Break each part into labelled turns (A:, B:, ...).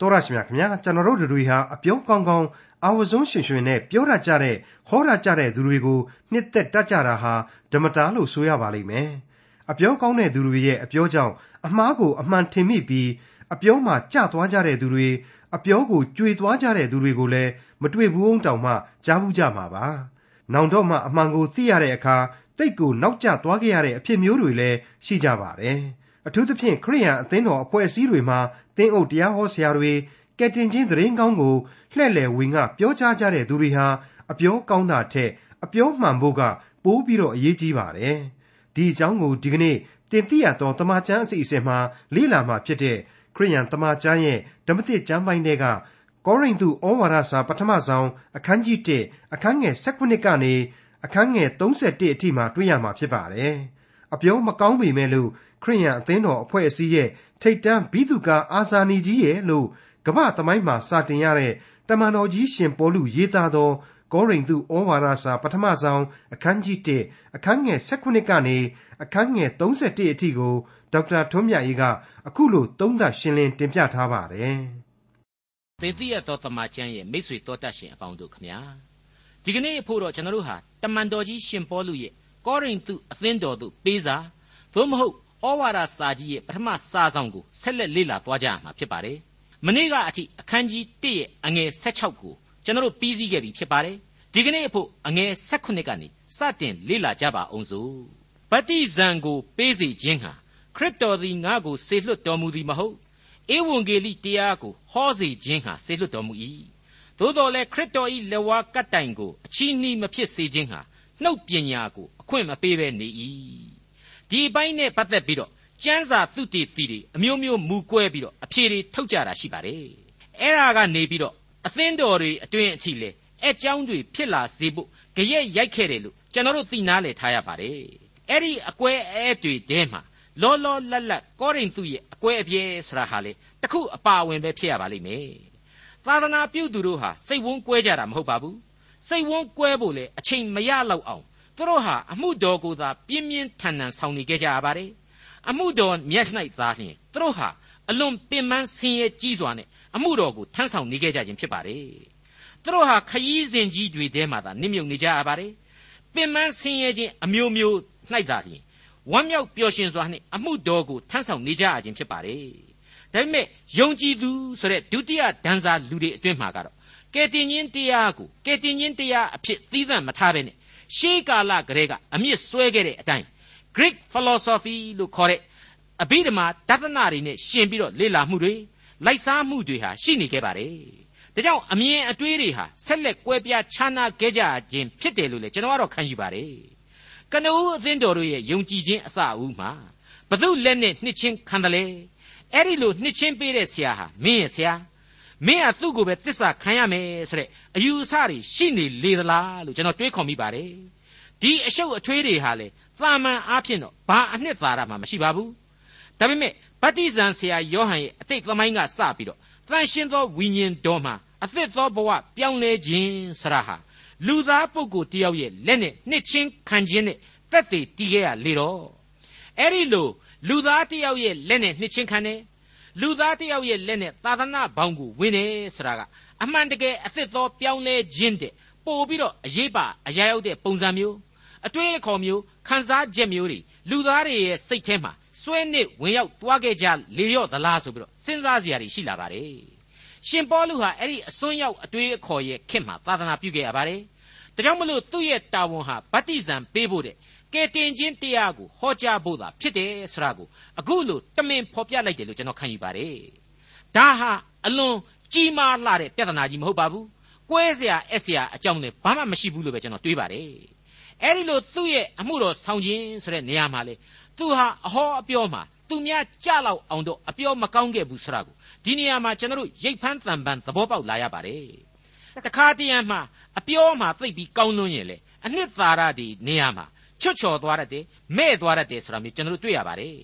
A: တော်ရရှိမြခင်ဗျာကျွန်တော်တို့တွေဟာအပြောကောင်းကောင်းအာဝဇုံရှင်ရှင်နဲ့ပြောရကြတဲ့ဟောရကြတဲ့သူတွေကိုနှစ်သက်တတ်ကြတာဟာဓမ္မတာလို့ဆိုရပါလိမ့်မယ်အပြောကောင်းတဲ့သူတွေရဲ့အပြောကြောင့်အမှားကိုအမှန်ထင်မိပြီးအပြောမှကြသွားကြတဲ့သူတွေအပြောကိုကြွေသွားကြတဲ့သူတွေကိုလည်းမတွေ့ဘူးအောင်တောင်မှကြားဘူးကြမှာပါနောင်တော့မှအမှန်ကိုသိရတဲ့အခါတိတ်ကိုနောက်ကျသွားခဲ့ရတဲ့အဖြစ်မျိုးတွေလည်းရှိကြပါတယ် အထူးသဖြင့်ခရိယန်အသင်းတော်အဖွဲ့အစည်းတွေမှာသင်းအုပ်တရားဟောဆရာတွေကယ်တင်ချင်းသတင်းကောင်းကိုလှည့်လည်ဝင်ကပြောကြားကြတဲ့သူတွေဟာအပြောကောင်းတာထက်အပြောမှန်ဖို့ကပိုးပြီးတော့အရေးကြီးပါတယ်ဒီအကြောင်းကိုဒီကနေ့တင်ပြရတော့တမချန်းအစီအစဉ်မှာလေ့လာမှဖြစ်တဲ့ခရိယန်တမချန်းရဲ့ဓမ္မသစ်ကျမ်းပိုင်းတွေကကောရိန္သုဩဝါဒစာပထမဆုံးအခန်းကြီး1အခန်းငယ်16ကနေအခန်းငယ်31အထိမှာတွေ့ရမှာဖြစ်ပါတယ် အပြောမကောင်းပေမဲ့လို့ခရိယန်အသင်းတော်အဖွဲ့အစည်းရဲ့ထိတ်တန်းဘိသုကာအာဇာနည်ကြီးရဲ့လို့ကမ္ဘာသမိုင်းမှာစတင်ရတဲ့တမန်တော်ကြီးရှင်ပေါလုရေးသားသောကောရိန္သုဩဝါဒစာပထမဆုံးအခန်းကြီး1အခန်းငယ်16ကနေအခန်းငယ်31အထိကိုဒေါက်တာထွန်းမြတ်ရေးကအခုလိုသုံးသပ်ရှင်းလင်းတင်ပြထားပါတယ်။
B: သင်သိရသောတမန်ကျမ်းရဲ့မိတ်ဆွေတော်တတ်ရှင်အပေါင်းတို့ခမညာဒီကနေ့အဖို့တော့ကျွန်တော်တို့ဟာတမန်တော်ကြီးရှင်ပေါလုရဲ့ ကောရိန္သုအသင်းတော်သို့ပေးစာသို့မဟုတ်ဩဝါဒစာကြီးရဲ့ပထမစာဆောင်ကိုဆက်လက်လေ့လာသွားကြရမှာဖြစ်ပါတယ်။မနေ့ကအထိအခန်းကြီး1ရဲ့အငယ်16ကိုကျွန်တော်တို့ပြီးစီးခဲ့ပြီဖြစ်ပါတယ်။ဒီကနေ့အဖို့အငယ်18ကနေစတင်လေ့လာကြပါအောင်စို့။ဗတ္တိဇံကိုပေးစေခြင်းဟာခရစ်တော်သည်ငါ့ကိုစေလွှတ်တော်မူသည်မဟုတ်။ဧဝံဂေလိတရားကိုဟောစေခြင်းဟာစေလွှတ်တော်မူ၏။သို့တော်လည်းခရစ်တော်၏လက်ဝါးကတ်တိုင်ကိုအချီးနှီးမဖြစ်စေခြင်းဟာ နှုတ်ပညာကိုအခွင့်မပေးဘဲနေ၏ဒီပိုင်းနဲ့ပတ်သက်ပြီးတော့ကျမ်းစာသူတည်တည်တွေအမျိုးမျိုးမူကွဲပြီးတော့အဖြေတွေထုတ်ကြတာရှိပါတယ်အဲ့ဒါကနေပြီးတော့အသင်းတော်တွေအတွင်းအထိလဲအကြောင်းတွေဖြစ်လာစေဖို့ကြရက်ရိုက်ခဲ့တယ်လို့ကျွန်တော်တို့သိနာလေထားရပါတယ်အဲ့ဒီအကွဲအဲတွေတဲမှာလောလောလတ်လတ်ကောရိန္သုရဲ့အကွဲအပြဲဆိုတာဟာလေတခုအပါဝင်ပဲဖြစ်ရပါလိမ့်မယ်သာသနာပြုသူတို့ဟာစိတ်ဝန်းကွဲကြတာမဟုတ်ပါဘူး စိတ်ဝန်းကွဲဖို့လေအချိန်မရလောက်အောင်သူတို့ဟာအမှုတော်ကိုသာပြင်းပြင်းထန်ထန်ဆောင်နေကြကြရပါတယ်အမှုတော်မျက်၌သာလျှင်သူတို့ဟာအလွန်ပင်ပန်းဆင်းရဲကြီးစွာနဲ့အမှုတော်ကိုထမ်းဆောင်နေကြကြခြင်းဖြစ်ပါတယ်သူတို့ဟာခရီးစဉ်ကြီးတွေထဲမှာသာနစ်မြုပ်နေကြရပါတယ်ပင်ပန်းဆင်းရဲခြင်းအမျိုးမျိုး၌သာလျှင်ဝမ်းမြောက်ပျော်ရွှင်စွာနဲ့အမှုတော်ကိုထမ်းဆောင်နေကြရခြင်းဖြစ်ပါတယ်ဒါပေမဲ့ယုံကြည်သူဆိုတဲ့ဒုတိယဒန်းစာလူတွေအတွင်းမှာကတော့ ကယ်တင်ခြင်းတရားကိုကယ်တင်ခြင်းတရားအဖြစ်သီးသန့်မထားဘဲနဲ့ရှေးကာလကတည်းကအမြင့်ဆွဲခဲ့တဲ့အတိုင်း Greek philosophy လို့ခေါ်တဲ့အဘိဓမ္မာဒသနာတွေနဲ့ရှင်ပြီးတော့လေ့လာမှုတွေလိုက်စားမှုတွေဟာရှိနေခဲ့ပါတယ်။ဒါကြောင့်အမြင်အတွေးတွေဟာဆက်လက်ကွဲပြားခြားနားခဲ့ကြခြင်းဖြစ်တယ်လို့လည်းကျွန်တော်ကတော့ခံယူပါတယ်။ကနဦးအသင်းတော်တို့ရဲ့ယုံကြည်ခြင်းအစအဦးမှာဘု து လက်နဲ့နှစ်ချင်းခံတယ်လေ။အဲ့ဒီလိုနှစ်ချင်းပေးတဲ့ဆရာဟာမင်းရဲ့ဆရာ မင်းကသူ့ကိုပဲတစ္ဆာခံရမယ်ဆိုတဲ့အယူအဆတွေရှိနေလေသလားလို့ကျွန်တော်တွေးခေါ်မိပါတယ်ဒီအရှုပ်အထွေးတွေဟာလေသာမန်အားဖြင့်တော့ဘာအနှစ်သာရမှမရှိပါဘူးဒါပေမဲ့ဗတ္တိဇံဆရာယောဟန်ရဲ့အတိတ်သမိုင်းကစပြီးတော့တန်ရှင်းသောဝိညာဉ်တော်မှာအသစ်သောဘဝပြောင်းလဲခြင်းဆရာဟာလူသားပုဂ္ဂိုလ်တယောက်ရဲ့လက်နဲ့နှစ်ချင်းခံခြင်းနဲ့တက်တည်တည်ခဲ့ရလေတော့အဲ့ဒီလိုလူသားတယောက်ရဲ့လက်နဲ့နှစ်ချင်းခံတယ် လူသားတယောက်ရဲ့လက်နဲ့သာသနာဘောင်ကိုဝင်တယ်ဆိုတာကအမှန်တကယ်အသစ်သောပြောင်းလဲခြင်းတဲ့ပို့ပြီးတော့အရေးပါအရာရောက်တဲ့ပုံစံမျိုးအတွေးအခေါ်မျိုးခံစားချက်မျိုးတွေလူသားတွေရဲ့စိတ်ထဲမှာစွဲနစ်ဝင်ရောက်သွားခဲ့ကြလေရော့သလားဆိုပြီးတော့စဉ်းစားစရာတွေရှိလာပါတယ်ရှင်ပေါလုဟာအဲ့ဒီအစွန်းရောက်အတွေးအခေါ်ရဲ့ခင်မှာသာသနာပြုခဲ့ရပါတယ်ဒါကြောင့်မလို့သူ့ရဲ့တာဝန်ဟာဗတ္တိဇံပေးဖို့တဲ့ ကယ်တင်ခြင်းတရားကိုဟောကြားဖို့သာဖြစ်တယ်ဆိုတာကိုအခုလိုတမင်ဖော်ပြလိုက်တယ်လို့ကျွန်တော်ခံယူပါတယ်။ဒါဟာအလွန်ကြီးမားလာတဲ့ပြဿနာကြီးမဟုတ်ပါဘူး။ကွဲစရာအဲ့စရာအကြောင်းနဲ့ဘာမှမရှိဘူးလို့ပဲကျွန်တော်တွေးပါတယ်။အဲဒီလိုသူ့ရဲ့အမှုတော်ဆောင်ခြင်းဆိုတဲ့နေရာမှာလေသူဟာအဟောအပြောမှာသူများကြလောက်အောင်တော့အပြောမကောင်းခဲ့ဘူးဆိုတာကိုဒီနေရာမှာကျွန်တော်တို့ရိတ်ဖန်းတန်ပန်သဘောပေါက်လာရပါတယ်။တခါတည်းမှအပြောမှသိပ်ပြီးကောင်းလွန်းရင်လေအနှစ်သာရဒီနေရာမှာ ချွတ်ချော်သွားတယ်မဲ့သွားတယ်ဆိုတာမျိုးကျွန်တော်တို့တွေ့ရပါတယ်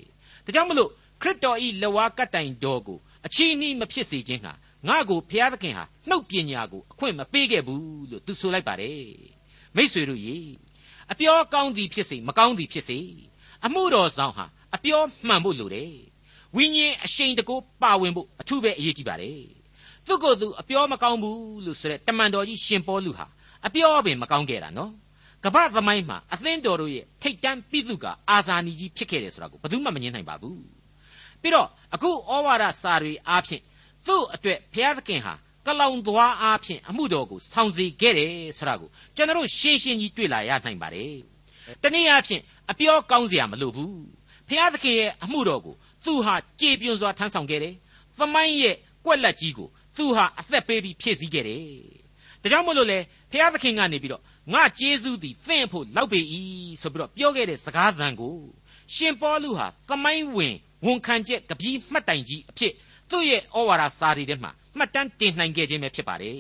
B: ဒါကြောင့်မလို့ခရစ်တော်ဤလက်ဝါးကတ်တိုင်တော်ကိုအချီးနှီးမဖြစ်စေခြင်းဟာငါ့ကိုဘုရားသခင်ဟာနှုတ်ပညာကိုအခွင့်မပေးခဲ့ဘူးလို့သူဆိုလိုက်ပါတယ်မိษွေတို့ရေအပြောကောင်းသည်ဖြစ်စေမကောင်းသည်ဖြစ်စေအမှုတော်ဆောင်ဟာအပြောမှန်ဖို့လိုတယ်ဝိညာဉ်အရှိန်တကူပါဝင်ဖို့အထူးပဲအရေးကြီးပါတယ်သူ့ကိုယ်သူအပြောမကောင်းဘူးလို့ဆိုတဲ့တမန်တော်ကြီးရှင်ပေါလုဟာအပြောပင်မကောင်းခဲ့တာနော် ကမ္ဘာသမိုင်းမှာအသင်းတော်တို့ရဲ့ထိတ်တန်းပိသုကအာဇာနည်ကြီးဖြစ်ခဲ့တယ်ဆိုတာကိုဘယ်သူမှမငြင်းနိုင်ပါဘူးပြီးတော့အခုဩဝါဒစာတွေအားဖြင့်သူ့အတွက်ဘုရားသခင်ဟာကလောင်သွားအားဖြင့်အမှုတော်ကိုဆောင်စီခဲ့တယ်ဆိုတာကိုကျွန်တော်ရှင်းရှင်းကြီးတွေ့လာရနိုင်ပါတယ်တနည်းအားဖြင့်အပြောကောင်းစရာမလိုဘူးဘုရားသခင်ရဲ့အမှုတော်ကိုသူဟာကြေပြွန်စွာထမ်းဆောင်ခဲ့တယ်သမိုင်းရဲ့ကွက်လက်ကြီးကိုသူဟာအသက်ပေးပြီးဖြည့်ဆည်းခဲ့တယ်ဒါကြောင့်မို့လို့လေဘုရားသခင်ကနေပြီးတော့ ငါကျေးဇူးသည်သင့်ဖို့လောက်ပေ၏ဆိုပြီးတော့ပြောခဲ့တဲ့စကားသံကိုရှင်ပေါလုဟာသမိုင်းဝင်ဝန်ခံချက်ကပီးမှတ်တိုင်ကြီးအဖြစ်သူ့ရဲ့ဩဝါဒစာတွေထဲမှာမှတ်တမ်းတင်နိုင်ခဲ့ခြင်းပဲဖြစ်ပါတယ်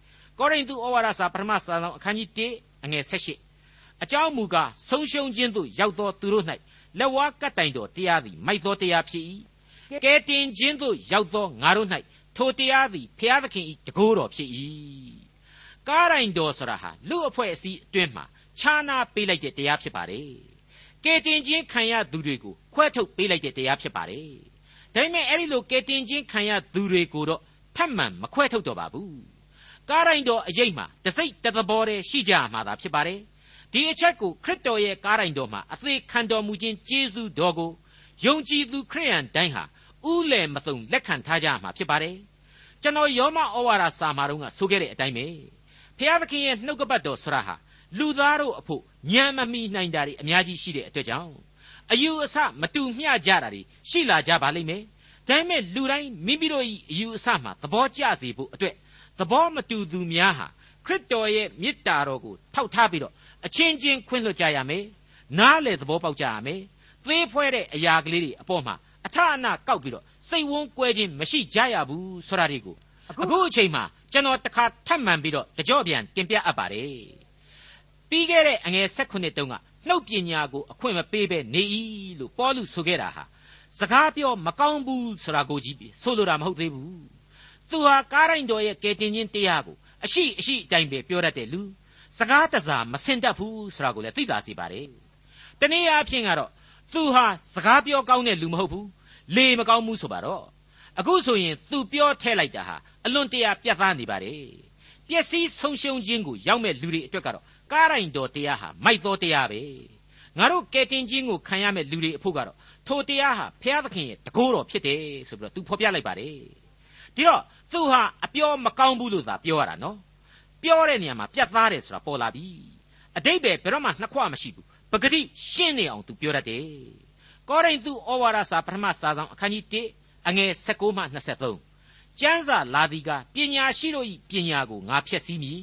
B: ။ကောရိန္သုဩဝါဒစာပထမစာဆောင်အခန်းကြီး1အငယ်18အကြောင်းမူကားဆုံးရှုံးခြင်းသို့ရောက်သောသူတို့၌လက်ဝါးကတ်တိုင်တော်တရားသည်မိုက်သောတရားဖြစ်၏။ကဲတင်ခြင်းသို့ရောက်သောငါတို့၌ထိုတရားသည်ဖျားသခင်၏တကိုးတော်ဖြစ်၏။ ကားတိုင်တော်ဆိုတာဟာလူအဖွဲ့အစည်းအတွင်းမှာခြားနာပေးလိုက်တဲ့တရားဖြစ်ပါတယ်။ကဲတင်ခြင်းခံရသူတွေကိုခွဲထုတ်ပေးလိုက်တဲ့တရားဖြစ်ပါတယ်။ဒါပေမဲ့အဲ့ဒီလိုကဲတင်ခြင်းခံရသူတွေကိုတော့ထပ်မံမခွဲထုတ်တော့ပါဘူးကားတိုင်းတော်အရေးမှာတစိတ်တသဘောတည်းရှိကြမှာသာဖြစ်ပါတယ်ဒီအချက်ကိုခရစ်တော်ရဲ့ကားတိုင်းတော်မှာအသေးခံတော်မူခြင်းကျေးဇူးတော်ကိုယုံကြည်သူခရိယန်တိုင်းဟာဥလယ်မသုံလက်ခံထားကြမှာဖြစ်ပါတယ်ကျွန်တော်ယောမဩဝါဒစာမှာတော့ဆိုခဲ့တဲ့အတိုင်းပဲ ဖျားသခင်ရဲ့နှုတ်ကပတ်တော်ဆရာဟာလူသားတို့အဖို့ညံမမီနိုင်တာတွေအများကြီးရှိတဲ့အတွက်ကြောင့်အယူအဆမတူမျှကြတာတွေရှိလာကြပါလိမ့်မယ်ဒါပေမဲ့လူတိုင်းမိမိတို့၏အယူအဆမှသဘောကျစေဖို့အတွက်သဘောမတူသူများဟာခရစ်တော်ရဲ့မေတ္တာတော်ကိုထောက်ထားပြီးတော့အချင်းချင်းခွင့်လွှတ်ကြရမယ်။နားလေသဘောပေါက်ကြရမယ်။သေးဖွဲတဲ့အရာကလေးတွေအပေါ်မှာအထအနကောက်ပြီးတော့စိတ်ဝန်းကွဲခြင်းမရှိကြရဘူးဆိုတာတွေကိုအခုအချိန်မှာ ကျွန်တော်တခါထပ်မံပြီးတော့တကြော့ပြန်တင်ပြအပ်ပါတယ်။ပြီးခဲ့တဲ့အငယ်၁၈တုန်းကနှုတ်ပညာကိုအခွင့်မပေးဘဲနေ၏လို့ပေါလုဆိုခဲ့တာဟာစကားပြောမကောင်းဘူးဆိုတာကိုကြည့်ပြီးဆိုလိုတာမဟုတ်သေးဘူးသူဟာကားတိုင်းတော်ရဲ့ကယ်တင်ခြင်းတရားကိုအရှိအရှိအတိုင်းပဲပြောတတ်တဲ့လူစကားတစားမစင်တတ်ဘူးဆိုတာကိုလည်းသိသာစေပါတယ်တနည်းအားဖြင့်ကတော့သူဟာစကားပြောကောင်းတဲ့လူမဟုတ်ဘူးလေမကောင်းဘူးဆိုပါတော့အခုဆိုရင်သူပြောထဲလိုက်တာဟာ အလွန်တရာပြတ်သားနေပါတယ်ပျက်စီးဆုံးရှုံးခြင်းကိုရောက်မဲ့လူတွေအတွက်ကတော့ကားတိုင်းတော်တရားဟာမိုက်သောတရားပဲငါတို့ကယ်တင်ခြင်းကိုခံရမဲ့လူတွေအဖို့ကတော့ထိုတရားဟာဘုရားသခင်ရဲ့တကိုးတော်ဖြစ်တယ်ဆိုပြီးတော့သူဖော်ပြလိုက်ပါတယ်ဒီတော့သူဟာအပြောမကောင်းဘူးလို့သာပြောရတာနော်ပြောတဲ့နေရာမှာပြတ်သားတယ်ဆိုတာပေါ်လာပြီအတိတ်ပဲဘယ်တော့မှနှစ်ခွမရှိဘူးပဂတိရှင်းနေအောင်သူပြောတတ်တယ်ကောရိန္သုဩဝါဒစာပထမစာဆောင်အခန်းကြီး1အငယ်16မှ23 ကျမ်းစာလာသည်ကပညာရှိတို့၏ပညာကိုငါဖျက်ဆီးမည်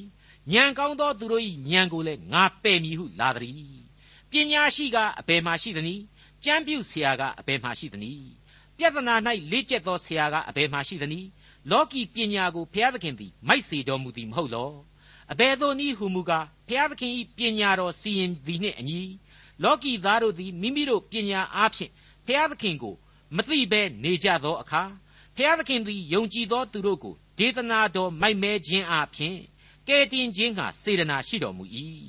B: ဉာဏ်ကောင်းသောသူတို့၏ဉာဏ်ကိုလည်းငါပယ်မည်ဟုလာသည်ပညာရှိကအဘယ်မှရှိသနည်းကြမ်းပြုဆရာကအဘယ်မှရှိသနည်းပြဿနာ၌လေးကျက်သောဆရာကအဘယ်မှရှိသနည်းလောကီပညာကိုဘုရားသခင်သည်မိုက်စေတော်မူသည်မဟုတ်လောအဘယ်သို့နည်းဟုမူကားဘုရားသခင်၏ပညာတော်စီရင်သည်နှင့်အညီလောကီသားတို့သည်မိမိတို့ပညာအားဖြင့်ဘုရားသခင်ကိုမသိဘဲနေကြသောအခါ ဘုရားသခင်သည်ယုံကြည်သောသူတို့ကိုဒေသနာတော်မိုက်မဲခြင်းအားဖြင့်ကဲတင်ခြင်းဟာစေတနာရှိတော်မူ၏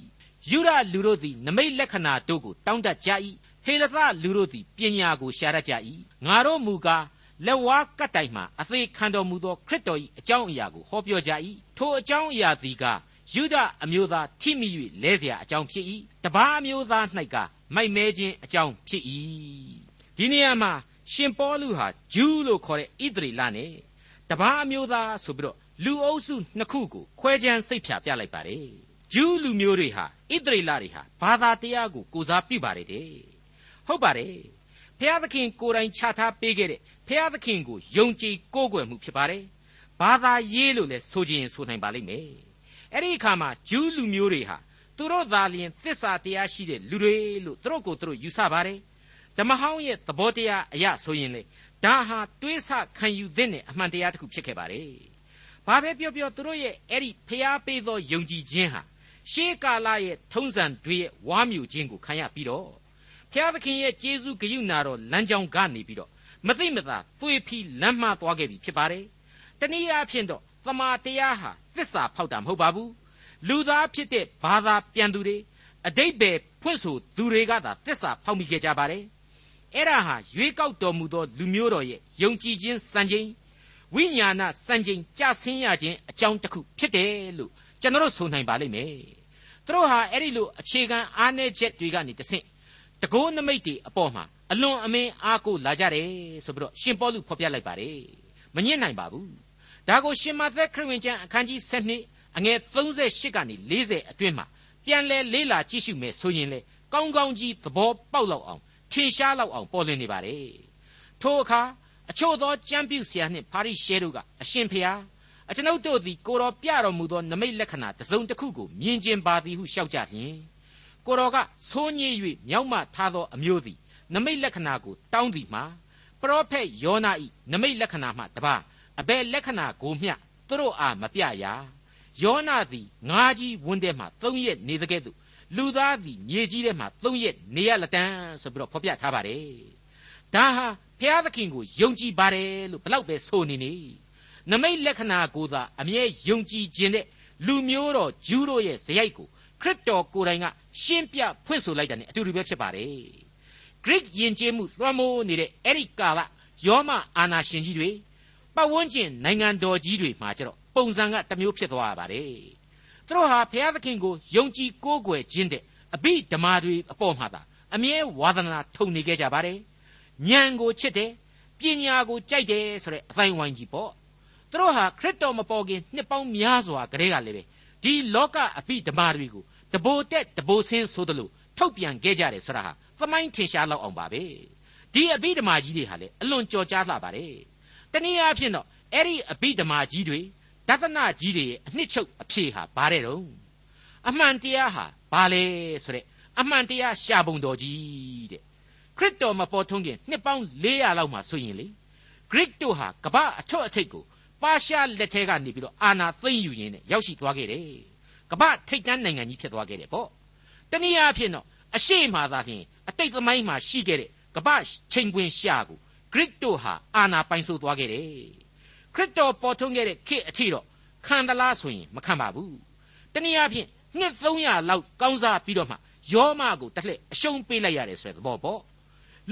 B: ယူရလူတို့သည်နမိတ်လက္ခဏာတို့ကိုတောင်းတကြ၏ဟေလသလူတို့သည်ပညာကိုရှာတတ်ကြ၏ငါတို့မူကားလက်ဝါးကတ်တိုင်မှအသေးခံတော်မူသောခရစ်တော်၏အကြောင်းအရာကိုဟောပြောကြ၏ထိုအကြောင်းအရာသည်ကယုဒအမျိုးသားထိမိ၍လဲเสียအကြောင်းဖြစ်၏တပါးအမျိုးသား၌ကမိုက်မဲခြင်းအကြောင်းဖြစ်၏ဒီနေရာမှာ ရှင်ပေါလုဟာဂျူးလို့ခေါ်တဲ့ဣသရေလနဲ့တပါးအမျိုးသားဆိုပြီးတော့လူအုပ်စုနှစ်ခုကိုခွဲခြမ်းစိတ်ဖြာပြလိုက်ပါတယ်ဂျူးလူမျိုးတွေဟာဣသရေလတွေဟာဘာသာတရားကိုကိုစားပြုပါတယ်တဲ့ဟုတ်ပါတယ်ဖျားသခင်ကိုယ်တိုင်ချထားပေးခဲ့တဲ့ဖျားသခင်ကိုယုံကြည်ကိုးကွယ်မှုဖြစ်ပါတယ်ဘာသာရေးလို့လည်းဆိုခြင်းဆိုနိုင်ပါလိမ့်မယ်အဲ့ဒီအခါမှာဂျူးလူမျိုးတွေဟာသူတို့သာလျှင်သစ္စာတရားရှိတဲ့လူတွေလို့သူတို့ကိုသူတို့ယူဆပါတယ် ဓမ္မဟောင်းရဲ့သဘောတရားအရဆိုရင်လေဒါဟာတွေးဆခံယူသင့်တဲ့အမှန်တရားတစ်ခုဖြစ်ခဲ့ပါတယ်ဘာပဲပြောပြောသူတို့ရဲ့အဲ့ဒီဖျားပေးသောယုံကြည်ခြင်းဟာရှေးကာလရဲ့ထုံးစံတွေရဲ့ဝါမြူခြင်းကိုခံရပြီးတော့ဖျားသခင်ရဲ့ကျေးဇူးဂရုဏာတော်လမ်းကြောင်းကနေပြီးတော့မသိမသာသွေးဖီးလမ်းမှားသွားခဲ့ပြီဖြစ်ပါတယ်။တနည်းအားဖြင့်တော့သမာတရားဟာသစ္စာဖောက်တာမဟုတ်ပါဘူး။လူသားဖြစ်တဲ့ဘာသာပြန်သူတွေအတိတ်ပဲဖွင့်ဆိုသူတွေကသာသစ္စာဖောက်မိခဲ့ကြပါတယ်။ အဲ့ဒါဟာရွေးကောက်တော်မူသောလူမျိုးတော်ရဲ့ယုံကြည်ခြင်းစံချိန်ဝဝိညာဏစံချိန်ကြဆင်းရခြင်းအကြောင်းတစ်ခုဖြစ်တယ်လို့ကျွန်တော်ဆိုနိုင်ပါလိမ့်မယ်သူတို့ဟာအဲ့ဒီလိုအခြေခံအားနည်းချက်တွေကနေတဆင့်တကိုးနမိတ်တွေအပေါ်မှာအလွန်အမင်းအားကိုလာကြတယ်ဆိုပြီးတော့ရှင်ပေါလုဖော်ပြလိုက်ပါတယ်မညစ်နိုင်ပါဘူးဒါကိုရှင်မသက်ခရစ်ဝင်ကျမ်းအခန်းကြီး7အငယ်38ကနေ40အတွင်းမှာပြန်လဲလေးလာကြည့်ရှုမယ်ဆိုရင်လေကောင်းကောင်းကြီးသဘောပေါက်လောက်အောင် ထင်ရှားလောက်အောင်ပေါ်လွင်နေပါတယ်ထိုအခါအချို့သောကြံပြုဆရာနှင့်ဖာရိရှဲတို့ကအရှင်ဖျားအကျွန်ုပ်တို့သည်ကိုတော်ပြတော်မူသောနမိတ်လက္ခဏာတစ်စုံတစ်ခုကိုမြင်ကျင်ပါသည်ဟုလျှောက်ကြလျင်ကိုတော်ကဆိုးညစ်၍မြောက်မှထားသောအမျိုးသည်နမိတ်လက္ခဏာကိုတောင်းသည်မှာပရောဖက်ယောနာ၏နမိတ်လက္ခဏာမှတပါအဘယ်လက္ခဏာကိုမျှသူတို့အားမပြရယောနာသည်ငါးကြီးဝန်းထဲမှသုံးရက်နေတကဲ့သို့ လူသားသည်မြေကြီးထဲမှာသုံးရက်နေရလက်တန်းဆိုပြီးတော့ဖော်ပြထားပါတယ်ဒါဟာဖျားသခင်ကိုယုံကြည်ပါတယ်လို့ဘလောက်ပဲဆိုနေနေနမိတ်လက္ခဏာကိုသာအမြဲယုံကြည်ခြင်းတဲ့လူမျိုးတော်ဂျူးတို့ရဲ့ဇယိုက်ကိုခရစ်တော်ကိုယ်တိုင်ကရှင်းပြဖွင့်ဆိုလိုက်တာ ਨੇ အတူတူပဲဖြစ်ပါတယ် Greek ယဉ်ကျေးမှုလွှမ်းမိုးနေတဲ့အဲ့ဒီကာလယောမအာနာရှင်ကြီးတွေပတ်ဝန်းကျင်နိုင်ငံတော်ကြီးတွေမှာကျတော့ပုံစံကတစ်မျိုးဖြစ်သွားရပါတယ် သူတို့ဟာဘုရားသခင်ကိုယုံကြည်ကိုးကွယ်ခြင်းတဲ့အဘိဓမ္မာတွေအပေါ်မှာသာအမြဲဝါသနာထုံနေခဲ့ကြပါတယ်ဉာဏ်ကိုချစ်တယ်ပညာကိုကြိုက်တယ်ဆိုတဲ့အတိုင်းဝိုင်းကြီးပေါ့သူတို့ဟာခရစ်တော်မပေါ်ခင်နှစ်ပေါင်းများစွာကတည်းကလည်းပဲဒီလောကအဘိဓမ္မာတွေကိုတဘိုတက်တဘိုဆင်းဆိုသလိုထုတ်ပြန်ခဲ့ကြတယ်ဆိုတာဟာသမိုင်းထင်ရှားလောက်အောင်ပါပဲဒီအဘိဓမ္မာကြီးတွေဟာလေအလွန်ကြော်ကြားလှပါတယ်တနည်းအားဖြင့်တော့အဲ့ဒီအဘိဓမ္မာကြီးတွေ ဒသနကြီးတွေရဲ့အနှစ်ချုပ်အဖြေဟာဘာတဲ့တုံးအမှန်တရားဟာဘာလဲဆိုတဲ့အမှန်တရားရှာပုံတော်ကြီးတဲ့ခရစ်တော်မပေါ်ထွန်းခင်နှစ်ပေါင်း400လောက်မှဆိုရင်လေဂရိတို့ဟာကမ္ဘာအထွတ်အထိပ်ကိုပါရှားလက်ထဲကနေပြီးတော့အာနာသိမ့်ယူရင်းနဲ့ရောက်ရှိသွားခဲ့တယ်ကမ္ဘာထိပ်တန်းနိုင်ငံကြီးဖြစ်သွားခဲ့တယ်ပေါ့တနည်းအားဖြင့်တော့အရှိမှသာဖြင့်အတိတ်သမိုင်းမှာရှိခဲ့တဲ့ကမ္ဘာချိန်ခွင်ရှာကိုဂရိတို့ဟာအာနာပိုင်ဆိုးသွားခဲ့တယ် ခရစ်တော်ပေါ်ထွန်းခဲ့တဲ့ခေတ်အထိတော့ခံတလားဆိုရင်မခံပါဘူးတနည်းအားဖြင့်နှစ်300လောက်ကောင်းစားပြီးတော့မှယောမကိုတစ်လှည့်အရှုံးပေးလိုက်ရတယ်ဆိုတဲ့သဘောပေါ့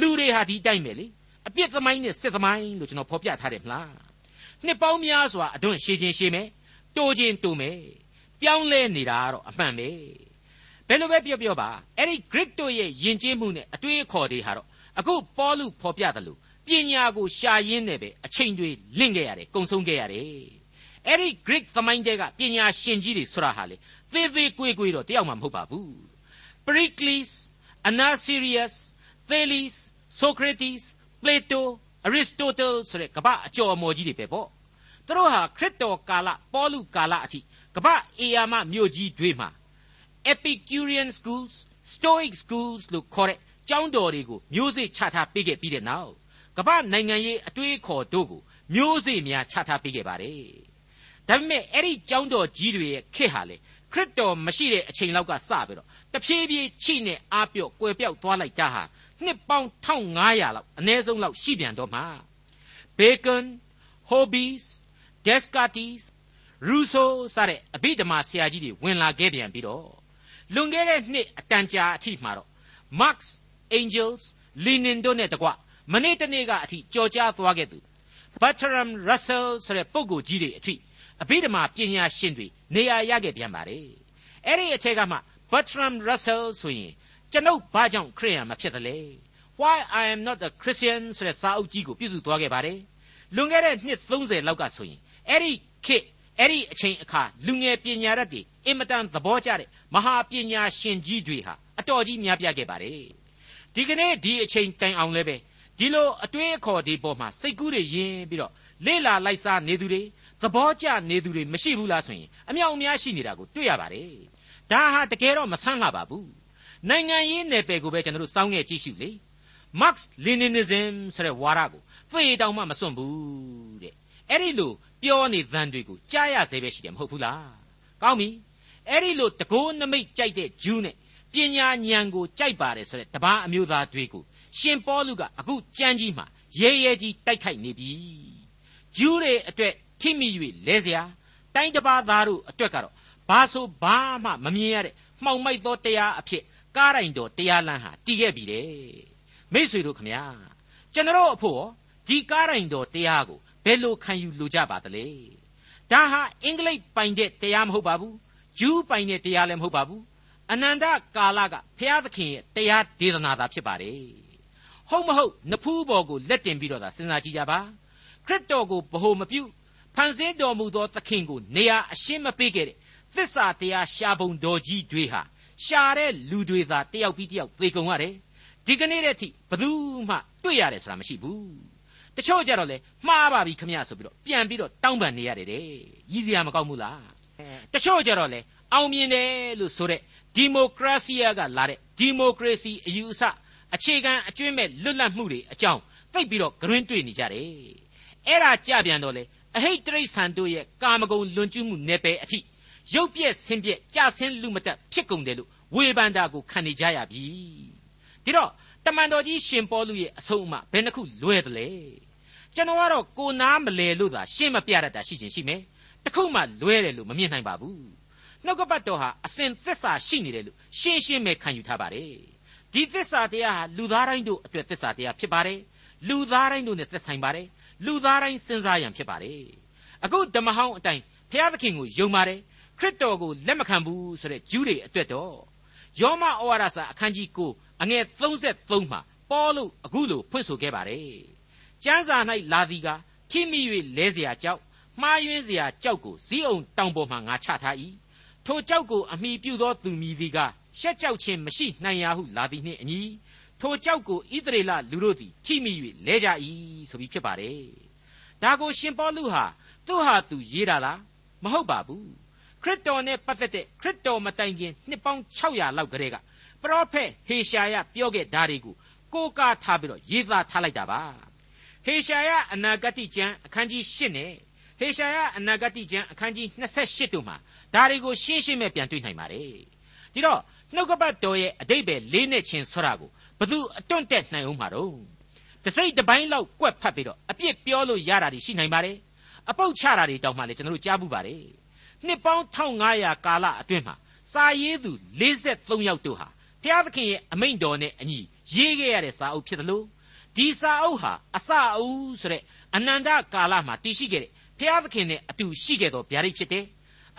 B: လူတွေဟာဒီတိုင်းပဲလေအပြစ်သမိုင်းနဲ့စစ်သမိုင်းလို့ကျွန်တော်ဖော်ပြထားတယ်မလားနှစ်ပေါင်းများစွာအဒွန့်ရှည်ခြင်းရှည်မယ်တိုးခြင်းတိုးမယ်ပြောင်းလဲနေတာတော့အမှန်ပဲဘယ်လိုပဲပြောပြောပါအဲ့ဒီ Greek တို့ရဲ့ယဉ်ကျေးမှုနဲ့အတွေးအခေါ်တွေဟာတော့အခုပေါလုဖော်ပြတယ်လို့ ပညာကိုရှာရင်းနဲ့ပဲအချိန်တွေလင့်ခဲ့ရတယ်ကုံဆုံးခဲ့ရတယ်အဲ့ဒီ Greek သမိုင်းတဲကပညာရှင်ကြီးတွေဆိုတာဟာလေသေသေးကွေးကွေးတော့တယောက်မှမဟုတ်ပါဘူး Pericles Anasirius Thales Socrates Plato Aristotle ဆိုတဲ့ကမ္ဘာအကျော်အမော်ကြီးတွေပဲပေါ့သူတို့ဟာခရစ်တော်ကာလပေါလုကာလအထိကမ္ဘာအေယာမမြို့ကြီးတွေမှာ Epicurean schools Stoic schools လို့ခေါ်တဲ့ကျောင်းတော်တွေကိုမျိုးစေ့ချထားပေးခဲ့ပြီးတဲ့နောက် ကမ္ဘာနိုင်ငံရေးအတွေးခေါ်တို့ကိုမျိုးစေ့များချထားပေးခဲ့ပါတယ်ဒါပေမဲ့အဲ့ဒီကျောင်းတော်ကြီးတွေရဲ့ခေတ်ဟာလေခရစ်တော်မရှိတဲ့အချိန်လောက်ကစပြီးတော့တဖြည်းဖြည်းချိနဲ့အားပြော့ကွယ်ပြောက်သွားလိုက်တာဟာနှစ်ပေါင်း1500လောက်အနည်းဆုံးလောက်ရှိပြန်တော့မှာ Bacon, Hobbes, Descartes, Rousseau စတဲ့အဘိဓမ္မာဆရာကြီးတွေဝင်လာခဲ့ပြန်ပြီးတော့လွန်ခဲ့တဲ့နှစ်အတန်ကြာအထိမှာတော့ Marx, Engels, Lenin တို့နဲ့တကွ မနေ့တနေ့ကအထိကြော်ကြားသွားခဲ့သူ Bertrand Russell ဆိုတဲ့ပုဂ္ဂိုလ်ကြီးတွေအထိအဘိဓမ္မာပညာရှင်တွေနေရာရခဲ့ပြန်ပါတယ်အဲ့ဒီအထက်ကမှ Bertrand Russell ဆိုရင်ကျွန်ုပ်ဘာကြောင့်ခရိယန်မဖြစ်သလဲ Why I am not a Christian ဆိုတဲ့စာအုပ်ကြီးကိုပြုစုသွားခဲ့ပါတယ်လွန်ခဲ့တဲ့နှစ်30လောက်ကဆိုရင်အဲ့ဒီခေတ်အဲ့ဒီအချိန်အခါလူငယ်ပညာရတ်တွေအင်မတန်သဘောကျတဲ့မဟာပညာရှင်ကြီးတွေဟာအတော်ကြီးများပြားခဲ့ပါတယ်ဒီကနေ့ဒီအချိန်တိုင်အောင်လည်းပဲ ဒီလိုအတွေးအခေါ်ဒီပေါ်မှာစိတ်ကူးတွေယင်းပြီးတော့လေ့လာလိုက်စားနေသူတွေသဘောကျနေသူတွေမရှိဘူးလားဆိုရင်အမြောက်အများရှိနေတာကိုတွေ့ရပါတယ်ဒါဟာတကယ်တော့မဆန်းလှပါဘူးနိုင်ငံရေးနယ်ပယ်ကိုပဲကျွန်တော်တို့စောင်းငယ်ကြည့်ရှုလေ Marx Leninism ဆိုတဲ့ဝါဒကိုဖေးတောင်မှမစွန့်ဘူးတဲ့အဲ့ဒီလိုပြောနေသံတွေကိုကြားရစေပဲရှိတယ်မဟုတ်ဘူးလားကောင်းပြီအဲ့ဒီလိုတကိုးနမိတ်ကြိုက်တဲ့ဂျူးနဲ့ပညာဉာဏ်ကိုကြိုက်ပါတယ်ဆိုတဲ့တပားအမျိုးသားတွေကို ရှင်ပေါလုကအခုကြမ်းကြီးမှာရဲရဲကြီးတိုက်ခိုက်နေပြီဂျူးတွေအတွက်ထိမိ၍လဲเสียတိုင်းတပါးသားတို့အတွက်ကတော့ဘာဆိုဘာမှမမြင်ရတဲ့မှောင်မိုက်သောတရားအဖြစ်ကားတိုင်တော်တရားလမ်းဟာတည်ခဲ့ပြီတဲ့မိษွေတို့ခမညာကျွန်တော်အဖို့ဒီကားတိုင်တော်တရားကို ဘယ်လိုခံယူလိုကြပါသလဲဒါဟာအင်္ဂလိပ်ပိုင်တဲ့တရားမဟုတ်ပါဘူးဂျူးပိုင်တဲ့တရားလည်းမဟုတ်ပါဘူးအနန္တကာလကဘုရားသခင်ရဲ့တရားဒေသနာသာဖြစ်ပါတယ် ဟုတ်မဟုတ်နဖူးပေါ်ကိုလက်တင်ပြီးတော့သာစဉ်းစားကြည့်ကြပါခရစ်တော်ကိုဗဟိုမပြုဖန်ဆင်းတော်မူသောသခင်ကိုနေရာအရှင်းမပေးခဲ့တဲ့သစ္စာတရားရှားပုံတော်ကြီးတွေဟာရှာတဲ့လူတွေသာတယောက်ပြီးတယောက်သေကုန်ရတယ်ဒီကနေ့တည်းထိဘယ်သူမှတွေ့ရတယ်ဆိုတာမရှိဘူးတချို့ကြတော့လေမှားပါပြီခမရဆိုပြီးတော့ပြန်ပြီးတော့တောင်းပန်နေရတယ်တဲ့ရည်စရာမကောက်ဘူးလားတချို့ကြတော့လေအောင်မြင်တယ်လို့ဆိုတဲ့ဒီမိုကရေစီကလာတဲ့ဒီမိုကရေစီအယူအဆ အခြေခံအကျွင့်မဲ့လွတ်လပ်မှုတွေအကြောင်းသိပြီးတော့ဂရင်းတွေ့နေကြတယ်အဲ့ဒါကြပြန်တော့လေအဟိတ်တရိษံတို့ရဲ့ကာမဂုဏ်လွန်ကျူးမှုနယ်ပယ်အထိရုပ်ပြက်ဆင်းပြက်ကြဆင်းလူမတက်ဖြစ်ကုန်တယ်လို့ဝေဖန်တာကိုခံနေကြရပြီဒီတော့တမန်တော်ကြီးရှင်ပေါလုရဲ့အဆုံးအမဘယ်နှခုလွဲတယ်လဲကျွန်တော်ကတော့ကိုနားမလဲလို့သာရှင်းမပြတတ်တာရှိချင်းရှိမယ်တခုမှလွဲတယ်လို့မမြင်နိုင်ပါဘူးနှုတ်ကပတ်တော်ဟာအစဉ်သစ္စာရှိနေတယ်လို့ရှင်းရှင်းပဲခံယူထားပါတယ် ဒီသစ္စာတရားဟာလူသားတိုင်းတို့အတွက်သစ္စာတရားဖြစ်ပါတယ်လူသားတိုင်းတို့နဲ့သက်ဆိုင်ပါတယ်လူသားတိုင်းစဉ်းစားရန်ဖြစ်ပါတယ်အခုဓမ္မဟောင်းအတိုင်းဘုရားသခင်ကိုယုံပါတယ်ခရစ်တော်ကိုလက်မခံဘူးဆိုတဲ့ဂျူးတွေအတွက်တော့ယောမဩဝါဒစာအခန်းကြီး9အငယ်33မှာပေါလုအခုလိုဖွင့်ဆိုခဲ့ပါတယ်ကျမ်းစာ၌လာသည်ကထိမိ၍လဲเสียကြောက်မှားယွင်းเสียကြောက်ကိုဇီးအောင်တောင်ပေါ်မှာငါချထား၏ထိုကြောက်ကိုအမိပြုသောသူမည်သည်က ရှက်ကြောက်ခြင်းမရှိနိုင်ရဟုလာသည်နှင့်အညီထိုကြောက်ကိုဣသရေလလူတို့သည်ထိမိ၍လဲကြ၏ဆိုပြီးဖြစ်ပါတယ်ဒါကိုရှင်ပေါလုဟာသူ့ဟာသူရေးတာလားမဟုတ်ပါဘူးခရစ်တော်နဲ့ပတ်သက်တဲ့ခရစ်တော်မတိုင်ခင်နှစ်ပေါင်း600လောက်ကတည်းကပရောဖက်ဟေရှာယပြောခဲ့ဓာတွေကိုကိုးကားထားပြီးတော့ရေးသားထားလိုက်တာပါဟေရှာယအနာဂတိကျမ်းအခန်းကြီး8နဲ့ဟေရှာယအနာဂတိကျမ်းအခန်းကြီး28တို့မှာဒါတွေကိုရှင်းရှင်းပဲပြန်တွေ့နိုင်ပါတယ်ဒီတော့ နှုတ်ကပတ်တော်ရဲ့အတိတ်ပဲလေးနဲ့ချင်းဆွရာကိုဘသူအတွန့်တက်နိုင်အောင်မှာတော့တစိမ့်တစ်ပိုင်းလောက်ကွက်ဖတ်ပြီးတော့အပြစ်ပြောလို့ရတာတွေရှိနိုင်ပါတယ်အပုတ်ချတာတွေတောင်မှလည်းကျွန်တော်တို့ကြားဘူးပါတယ်နှစ်ပေါင်း1500ကာလအတွင်းမှာစာရေးသူ53ယောက်တို့ဟာဘုရားသခင်ရဲ့အမိန့်တော်နဲ့အညီရေးခဲ့ရတဲ့စာအုပ်ဖြစ်တယ်လို့ဒီစာအုပ်ဟာအစအဦးဆိုတဲ့အနန္တကာလမှာတည်ရှိခဲ့တဲ့ဘုရားသခင်နဲ့အတူရှိခဲ့သောဗျာဒိတ်ဖြစ်တယ်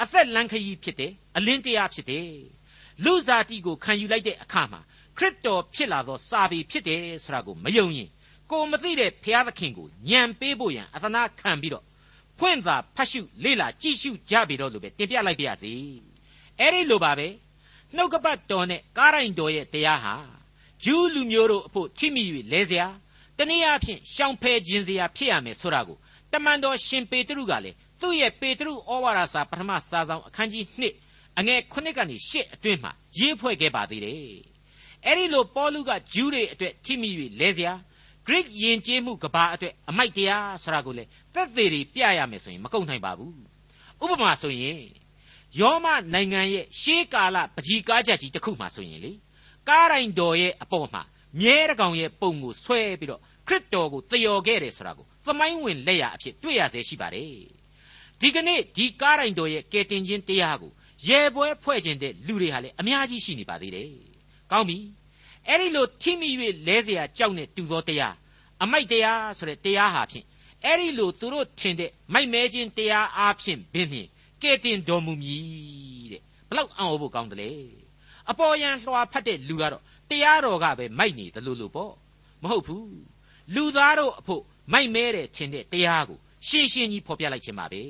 B: အသက်လန်းခရီးဖြစ်တယ်အလင်းတရားဖြစ်တယ် လူစားတိကိုခံယူလိုက်တဲ့အခါမှာခရစ်တော်ဖြစ်လာသောစာပေဖြစ်တယ်ဆိုတာကိုမယုံရင်ကိုမသိတဲ့ဘုရားသခင်ကိုညံပေးဖို့ရန်အသနာခံပြီးတော့ဖွင့်သာဖတ်ရှုလေ့လာကြည့်ရှုကြပြီတော့လို့ပဲတင်ပြလိုက်ပါရစေအဲ့ဒီလိုပါပဲနှုတ်ကပတ်တော်နဲ့ကားရိုင်တော်ရဲ့တရားဟာဂျူးလူမျိုးတို့အဖို့ထိမိ၍လဲเสียတနည်းအားဖြင့်ရှောင်ဖယ်ခြင်းเสียဖြစ်ရမယ်ဆိုတာကိုတမန်တော်ရှင်ပေတရုကလည်းသူ့ရဲ့ပေတရုဩဝါဒစာပထမစာဆောင်အခန်းကြီး2 အငယ်9ကနေ10အတွင်းမှာရေးဖွဲ့ခဲ့ပါသေးတယ်အဲ့ဒီလိုပေါလုကဂျူးတွေအတွက်ထိမိ၍လဲเสีย Greek ယဉ်ကျေးမှုကဘာအတွက်အမိုက်တရားဆိုတာကိုလေသက်သေတွေပြရမယ်ဆိုရင်မကုန်နိုင်ပါဘူးဥပမာဆိုရင်ယောမနိုင်ငံရဲ့ရှေးကာလပကြီကားချက်ကြီးတစ်ခုမှဆိုရင်လေကားတိုင်းတော်ရဲ့အပေါ်မှာမြဲတကောင်ရဲ့ပုံကိုဆွဲပြီးတော့ခရစ်တော်ကိုတယော်ခဲ့တယ်ဆိုတာကိုသမိုင်းဝင်လက်ရအဖြစ်တွေ့ရစေရှိပါတယ်ဒီကနေ့ဒီကားတိုင်းတော်ရဲ့ကယ်တင်ခြင်းတရားကို ရဲပွဲဖွဲ့ခြင်းတဲ့လူတွေဟာလည်းအများကြီးရှိနေပါသေးတယ်ကောင်းပြီအဲ့ဒီလိုထိမိ၍လဲเสียကြောက်နေတူသောတရားအမိုက်တရားဆိုတဲ့တရားဟာဖြင့်အဲ့ဒီလိုသူတို့ထင်တဲ့မိုက်မဲခြင်းတရားအားဖြင့်ဘင်းဖြင့်ကဲတင်တော်မူမည်တဲ့ဘလောက်အံ့ဩဖို့ကောင်းတယ်လေအပေါ်ယံလွှာဖတ်တဲ့လူကတော့တရားတော်ကပဲမိုက်နေတယ်လို့လို့ပေါ့မဟုတ်ဘူးလူသားတို့အဖို့မိုက်မဲတဲ့ထင်တဲ့တရားကိုရှင်းရှင်းကြီးဖော်ပြလိုက်ခြင်းပါပဲ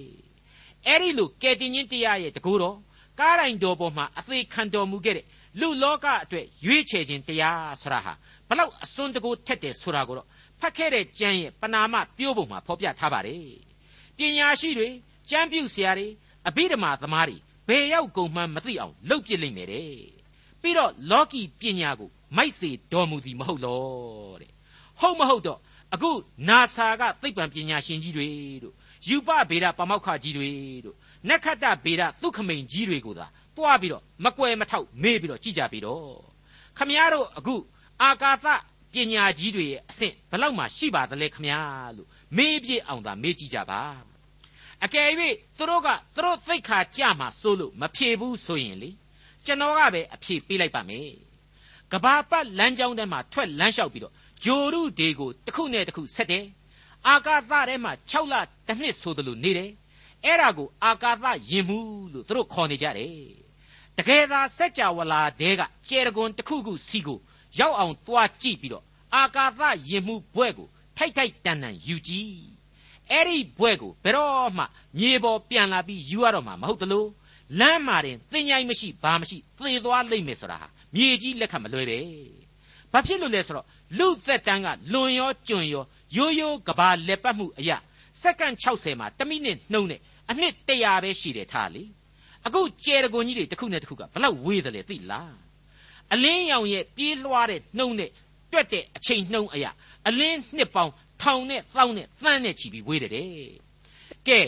B: အဲ့ဒီလိုကဲတင်ခြင်းတရားရဲ့တကူတော် ကားတိုင်းတော်ပေါ်မှာအသေးခံတော်မူခဲ့တဲ့လူလောကအတွက်ရွေးချယ်ခြင်းတရားဆရာဟာဘလောက်အစွန်းတကူထက်တယ်ဆိုတာကိုတော့ဖတ်ခဲ့တဲ့ကျမ်းရဲ့ပနာမပြိုးပုံမှာဖော်ပြထားပါတယ်ပညာရှိတွေကျမ်းပြုဆရာတွေအဘိဓမ္မာသမားတွေဘယ်ရောက်ကုန်မှန်းမသိအောင်လှုပ်ပြစ်လိမ့်မယ်တဲ့ပြီးတော့လောကီပညာကိုမိုက်စေတော်မူသည်မဟုတ်လောတဲ့ဟုတ်မဟုတ်တော့အခုနာဆာကသိပ္ပံပညာရှင်ကြီးတွေတို့ယူပဗေဒပမောက္ခကြီးတွေတို့ နက္ခတ္တဗေဒသုခမိန်ကြီးတွေကိုသာတွားပြီးတော့မကွယ်မထောက်မေးပြီးတော့ကြည်ကြပြီးတော့ခမည်းတော်အခုအာကာသပညာကြီးတွေရဲ့အဆင့်ဘယ်လောက်မှရှိပါသလဲခမည်းလို့မေးပြည့်အောင်သာမေးကြည့်ကြပါအကယ်၍သူတို့ကသူတို့သိခါကြမှာစိုးလို့မဖြေဘူးဆိုရင်လေကျွန်တော်ကပဲအဖြေပေးလိုက်ပါမယ်ကဘာပတ်လမ်းကြောင်းထဲမှာထွက်လမ်းလျှောက်ပြီးတော့ဂျိုရုတွေကိုတစ်ခုနဲ့တစ်ခုဆက်တယ်အာကာသထဲမှာ6လတစ်နှစ်ဆိုသလိုနေတယ် အဲ့ဒါကိုအာကာသယင်မှုလို့သူတို့ခေါ်နေကြတယ်တကယ်သာစัจ java လာတဲကကျယ်တကွန်တစ်ခုခုစီကိုရောက်အောင်သွားကြည့်ပြီးတော့အာကာသယင်မှုဘွဲ့ကိုထိုက်ထိုက်တန်တန်ယူကြည့်အဲ့ဒီဘွဲ့ကိုဘယ်တော့မှမြေပေါ်ပြန်လာပြီးယူရတော့မှာမဟုတ်တလို့လမ်းမှာတင်သင်ញိုင်းမရှိဘာမရှိသေသွားလိမ့်မယ်ဆိုတာဟာမြေကြီးလက်ခတ်မလွဲပဲဘာဖြစ်လို့လဲဆိုတော့လူသက်တန်းကလွန်ရောကျွံရောရိုးရိုးကဘာလက်ပတ်မှုအရာစက္ကန့်60မှာ1မိနစ်နှုံးနဲ့ အနှစ်100ပဲရှိတယ်ထားလေအခုကျယ်တကွန်ကြီးတွေတစ်ခုနဲ့တစ်ခုကဘလောက်ဝေးတယ်လဲသိလားအလင်းရောင်ရဲ့ပြေးလွှားတဲ့နှုံနဲ့တွက်တဲ့အချိန်နှုံအရာအလင်းနှစ်ပေါင်းထောင်နဲ့သောင်းနဲ့သန်းနဲ့ချီပြီးဝေးတယ်တဲ့ကဲ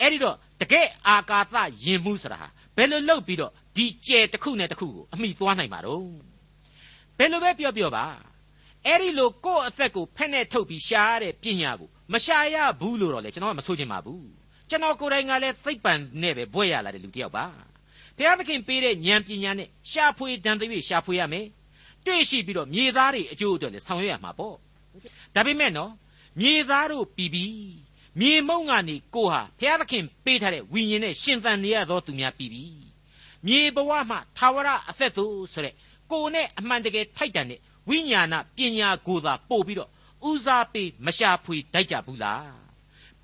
B: အဲ့ဒီတော့တကယ်အာကာသယင်မှုဆိုတာဟာဘယ်လိုလုပ်ပြီးတော့ဒီကျယ်တစ်ခုနဲ့တစ်ခုကိုအမိသွားနိုင်မှာတော့ဘယ်လိုပဲပြောပြောပါအဲ့ဒီလိုကိုယ့်အသက်ကိုဖက်နဲ့ထုတ်ပြီးရှားတဲ့ပညာကိုမရှာရဘူးလို့တော့လေကျွန်တော်ကမဆိုချင်ပါဘူး ကျွန်တော်ကိုယ်တိုင်ကလည်းသိပ္ပံနဲ့ပဲဘွဲ့ရလာတဲ့လူတစ်ယောက်ပါဘုရားသခင်ပေးတဲ့ဉာဏ်ပညာနဲ့ရှာဖွေတန်သိပ်ရှာဖွေရမယ်တွေ့ရှိပြီးတော့မြေသားတွေအကျိုးအတွက်လည်းဆောင်ရွက်ရမှာပေါ့ဒါပေမဲ့နော်မြေသားတို့ပြီးပြီးမြေမုံကနေကိုဟာဘုရားသခင်ပေးထားတဲ့ဝိညာဉ်နဲ့ရှင်သန်နေရသောသူများပြီးပြီးမြေဘဝမှသာဝရအသက်သူဆိုတဲ့ကိုနဲ့အမှန်တကယ်ထိုက်တန်တဲ့ဝိညာဏပညာကိုသာပို့ပြီးတော့ဦးစားပေးမရှာဖွေတိုက်ကြဘူးလား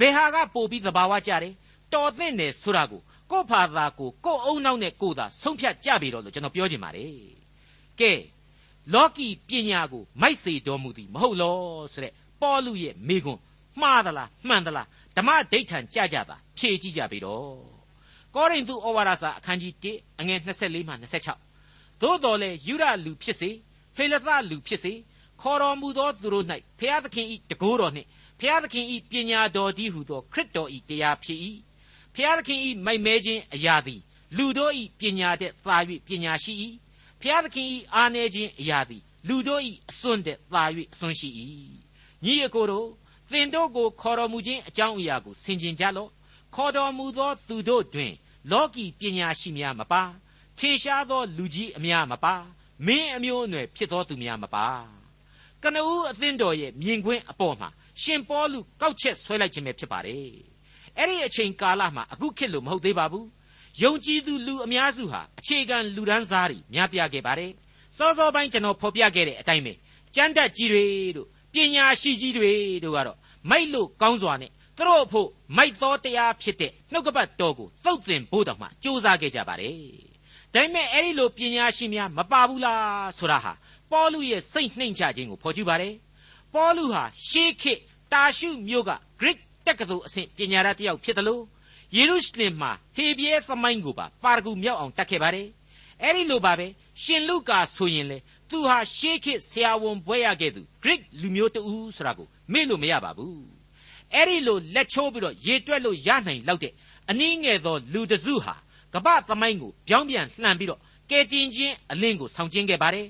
B: ဘယ်ဟာကပို့ပြီးသဘာဝကြတယ်တော်သင့်တယ်ဆိုတာကိုကို့ဖာသာကိုကို့အုံနောက်နဲ့ကိုသာဆုံးဖြတ်ကြပြီတော့လို့ကျွန်တော်ပြောချင်ပါတယ်ကဲလောကီပညာကိုမိုက်စေတော်မူသည်မဟုတ်လောဆိုတဲ့ပေါလုရဲ့မိကွန်းမှားသလားမှန်သလားဓမ္မဒိဋ္ဌံကြကြတာဖြေကြည့်ကြပြီတော့ကောရိန္သုဩဝါဒစာအခန်းကြီး1အငယ်24မှ26သို့တော်လေယူရလူဖြစ်စေဟေလသလူဖြစ်စေခေါ်တော်မူသောသူတို့၌ဖျားသခင်ဤတကိုးတော်နှင့် ဖျားသခင်ဤပညာတော်သည်ဟုသောခရစ်တော်ဤတရားဖြစ်၏ဖျားသခင်ဤမိုက်မဲခြင်းအရာသည်လူတို့ဤပညာတဲ့သာ၍ပညာရှိ၏ဖျားသခင်ဤအာနေခြင်းအရာသည်လူတို့ဤအစွန်းတဲ့သာ၍အစွန်းရှိ၏ညီအကိုတို့သင်တို့ကိုခေါ်တော်မူခြင်းအကြောင်းအရာကိုဆင်ခြင်ကြလော့ခေါ်တော်မူသောသူတို့တွင် လောကီပညာရှိများမပါထင်ရှားသောလူကြီးအများမပါမင်းအမျိုးအနွယ်ဖြစ်သောသူများမပါကနဦးအသင်းတော်ရဲ့မြင်ကွင်းအပေါ်မှာ ရှင်ပေါလုကောက်ချက်ဆွဲလိုက်ခြင်းပဲဖြစ်ပါတယ်အဲ့ဒီအချိန်ကာလမှာအခုခေတ်လို့မဟုတ်သေးပါဘူးယုံကြည်သူလူအများစုဟာအခြေခံလူဒန်းစားတွေများပြားခဲ့ပါတယ်စောစောပိုင်းကျွန်တော်ဖော်ပြခဲ့တဲ့အတိုင်းပဲကျမ်းတက်ကြီးတွေတို့ပညာရှိကြီးတွေတို့ကတော့မိုက်လို့ကောင်းစွာနဲ့သူတို့အဖို့မိုက်သောတရားဖြစ်တဲ့နှုတ်ကပတ်တော်ကိုသုတ်သင်ဖို့တောင်မှစ조사ခဲ့ကြပါတယ်ဒါပေမဲ့အဲ့ဒီလိုပညာရှိများမပါဘူးလားဆိုတာဟာပေါလုရဲ့စိတ်နှိမ်ချခြင်းကိုဖော်ကျူပါတယ် ပေါလုဟာရှေးခေတ်တာရှုမြို့က Greek တက္ကသိုလ်အဆင့်ပညာရတယောက်ဖြစ်တယ်လို့ယေရုရှလင်မှာဟေဘရဲသမိုင်းကိုပါပါရဂူမြောက်အောင်တတ်ခဲ့ပါတယ်အဲ့ဒီလိုပါပဲရှင်လုကာဆိုရင်လေသူဟာရှေးခေတ်ဆရာဝန်ဘွဲရခဲ့သူ Greek လူမျိုးတူဆိုတာကိုမေ့လို့မရပါဘူးအဲ့ဒီလိုလက်ချိုးပြီးတော့ရေတွက်လို့ရနိုင်လောက်တဲ့အနည်းငယ်သောလူတစုဟာကပ္ပသမိုင်းကိုပြောင်းပြန်လှန်ပြီးတော့ကယ်တင်ခြင်းအလင်းကိုဆောင်ကျင်းခဲ့ပါတယ်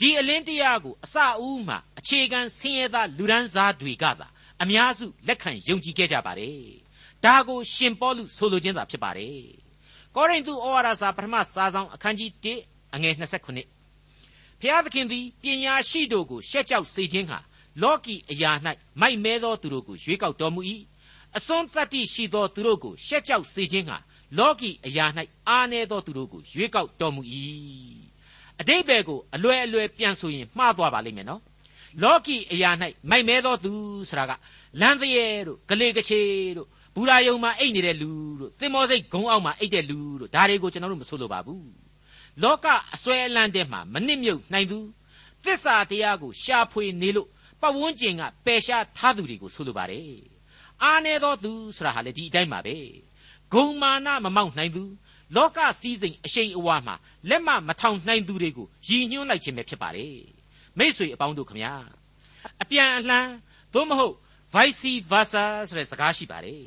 B: ဒီအလင်းတရားကိုအစအဦးမှာအခြေခံဆင်းရဲသားလူဒန်းစားတွေကသာအများစုလက်ခံယုံကြည်ခဲ့ကြပါတယ်ဒါကိုရှင်ပေါလုဆိုလိုခြင်းသာဖြစ်ပါတယ်ကောရိန္သုဩဝါဒစာပထမစာဆောင်အခန်းကြီး1အငယ်29ဖျားသခင်သည်ပညာရှိတို့ကိုရှက်ကြောက်စေခြင်းဟာလောကီအရာ၌မိုက်မဲသောသူတို့ကိုရွေးကောက်တော်မူ၏အစွန်းတတ္တိရှိသောသူတို့ကိုရှက်ကြောက်စေခြင်းဟာလောကီအရာ၌အားနည်းသောသူတို့ကိုရွေးကောက်တော်မူ၏ အတိတ်ဘယ်ကိုအလွယ်အလွယ်ပြန်ဆိုရင်မှားသွားပါလိမ့်မယ်နော်လောကီအရာ၌မိုက်မဲသောသူဆိုတာကလမ်းတရေတို့ဂလေကချေတို့ဘူရာယုံမှာအိတ်နေတဲ့လူတို့သင်္ဘောစိတ်ဂုံအောက်မှာအိတ်တဲ့လူတို့ဒါတွေကိုကျွန်တော်တို့မဆိုလိုပါဘူးလောကအစွဲအလန်းတဲ့မှာမနစ်မြုပ်နိုင်သူသစ္စာတရားကိုရှာဖွေနေလို့ပတ်ဝန်းကျင်ကပယ်ရှားထားသူတွေကိုဆိုလိုပါတယ်အာနေသောသူဆိုတာဟာလေဒီအတိုင်းပါပဲဂုံမာနမမောက်နိုင်သူ လောကစည်းစိမ်အရှိန်အဝါမှာလက်မမထောင်နိုင်သူတွေကိုရည်ညွှန်းလိုက်ခြင်းပဲဖြစ်ပါတယ်မိษွေအပေါင်းတို့ခမညာအပြန်အလှန်သို့မဟုတ် vice versa ဆိုတဲ့စကားရှိပါတယ်